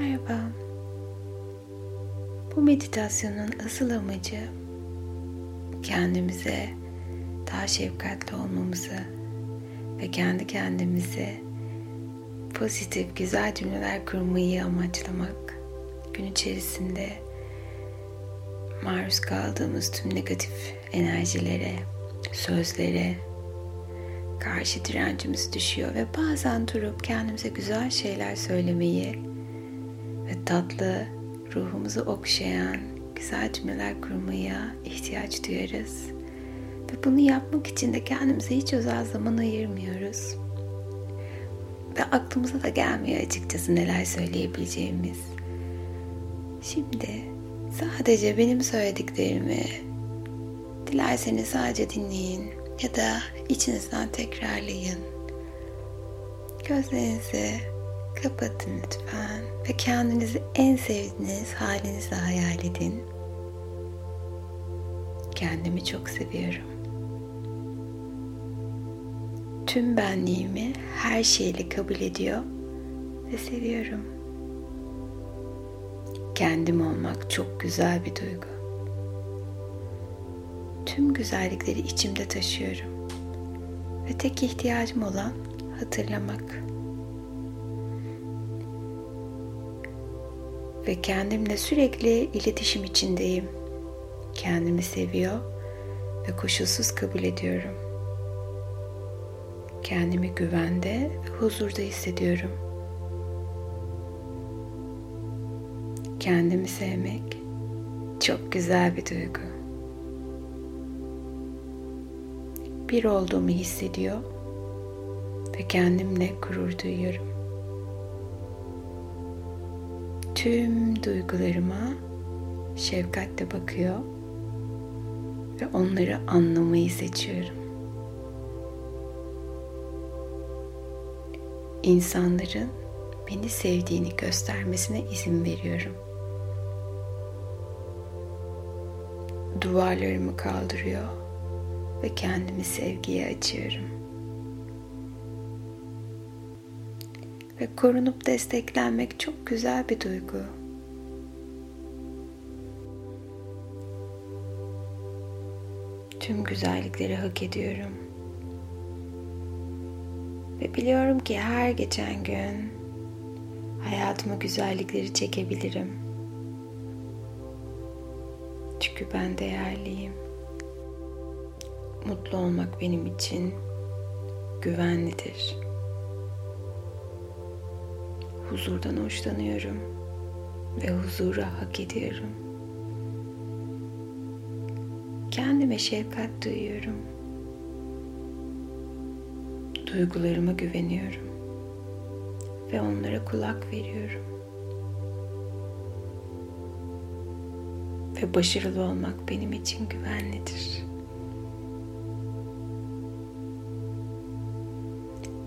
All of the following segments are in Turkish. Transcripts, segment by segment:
Merhaba. Bu meditasyonun asıl amacı kendimize daha şefkatli olmamızı ve kendi kendimize pozitif, güzel cümleler kurmayı amaçlamak. Gün içerisinde maruz kaldığımız tüm negatif enerjilere, sözlere karşı direncimiz düşüyor ve bazen durup kendimize güzel şeyler söylemeyi ve tatlı, ruhumuzu okşayan güzel cümleler kurmaya ihtiyaç duyarız. Ve bunu yapmak için de kendimize hiç özel zaman ayırmıyoruz. Ve aklımıza da gelmiyor açıkçası neler söyleyebileceğimiz. Şimdi sadece benim söylediklerimi dilerseniz sadece dinleyin ya da içinizden tekrarlayın. Gözlerinizi kapatın lütfen ve kendinizi en sevdiğiniz halinizle hayal edin. Kendimi çok seviyorum. Tüm benliğimi her şeyle kabul ediyor ve seviyorum. Kendim olmak çok güzel bir duygu. Tüm güzellikleri içimde taşıyorum. Ve tek ihtiyacım olan hatırlamak. Ve kendimle sürekli iletişim içindeyim. Kendimi seviyor ve koşulsuz kabul ediyorum. Kendimi güvende ve huzurda hissediyorum. Kendimi sevmek çok güzel bir duygu. Bir olduğumu hissediyor ve kendimle gurur duyuyorum tüm duygularıma şefkatle bakıyor ve onları anlamayı seçiyorum. İnsanların beni sevdiğini göstermesine izin veriyorum. Duvarlarımı kaldırıyor ve kendimi sevgiye açıyorum. Ve korunup desteklenmek çok güzel bir duygu. Tüm güzellikleri hak ediyorum. Ve biliyorum ki her geçen gün hayatıma güzellikleri çekebilirim. Çünkü ben değerliyim. Mutlu olmak benim için güvenlidir huzurdan hoşlanıyorum ve huzuru hak ediyorum. Kendime şefkat duyuyorum. Duygularıma güveniyorum ve onlara kulak veriyorum. Ve başarılı olmak benim için güvenlidir.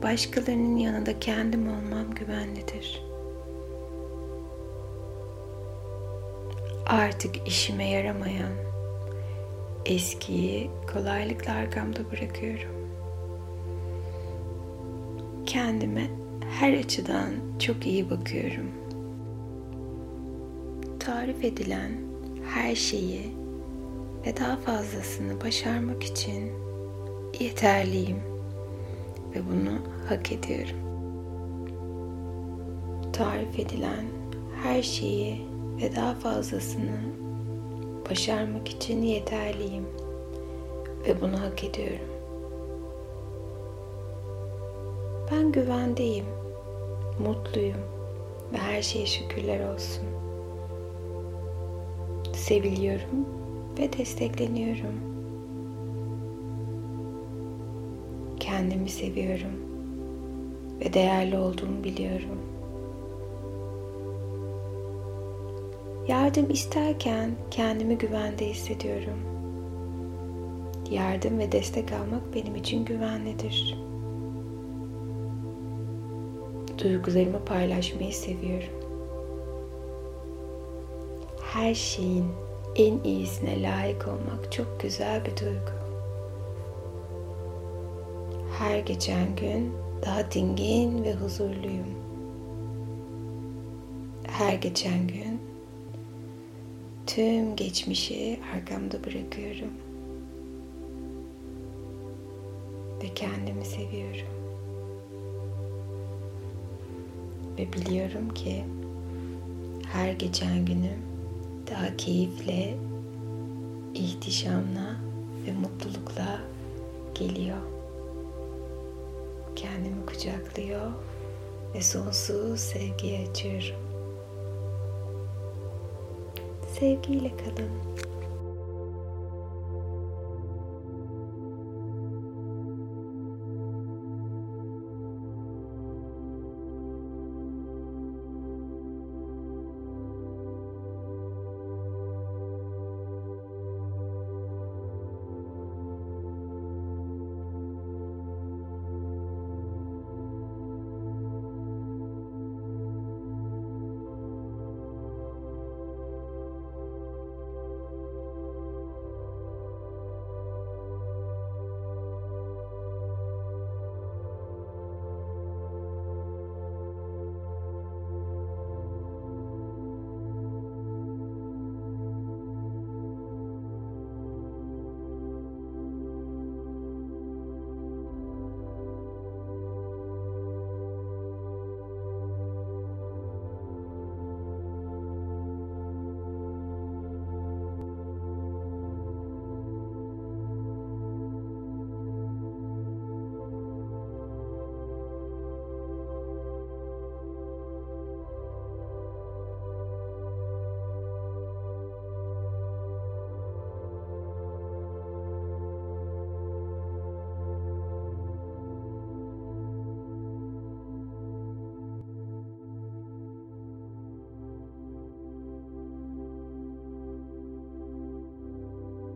Başkalarının yanında kendim olmam güvenlidir. Artık işime yaramayan eskiyi kolaylıkla arkamda bırakıyorum. Kendime her açıdan çok iyi bakıyorum. Tarif edilen her şeyi ve daha fazlasını başarmak için yeterliyim ve bunu hak ediyorum. Tarif edilen her şeyi ve daha fazlasını başarmak için yeterliyim ve bunu hak ediyorum. Ben güvendeyim, mutluyum ve her şeye şükürler olsun. Seviliyorum ve destekleniyorum. kendimi seviyorum ve değerli olduğumu biliyorum. Yardım isterken kendimi güvende hissediyorum. Yardım ve destek almak benim için güvenlidir. Duygularımı paylaşmayı seviyorum. Her şeyin en iyisine layık olmak çok güzel bir duygu her geçen gün daha dingin ve huzurluyum. her geçen gün tüm geçmişi arkamda bırakıyorum. Ve kendimi seviyorum. Ve biliyorum ki her geçen günüm daha keyifle, ihtişamla ve mutlulukla geliyor. Kendimi kucaklıyor ve sonsuz sevgiye açıyorum. Sevgiyle kalın.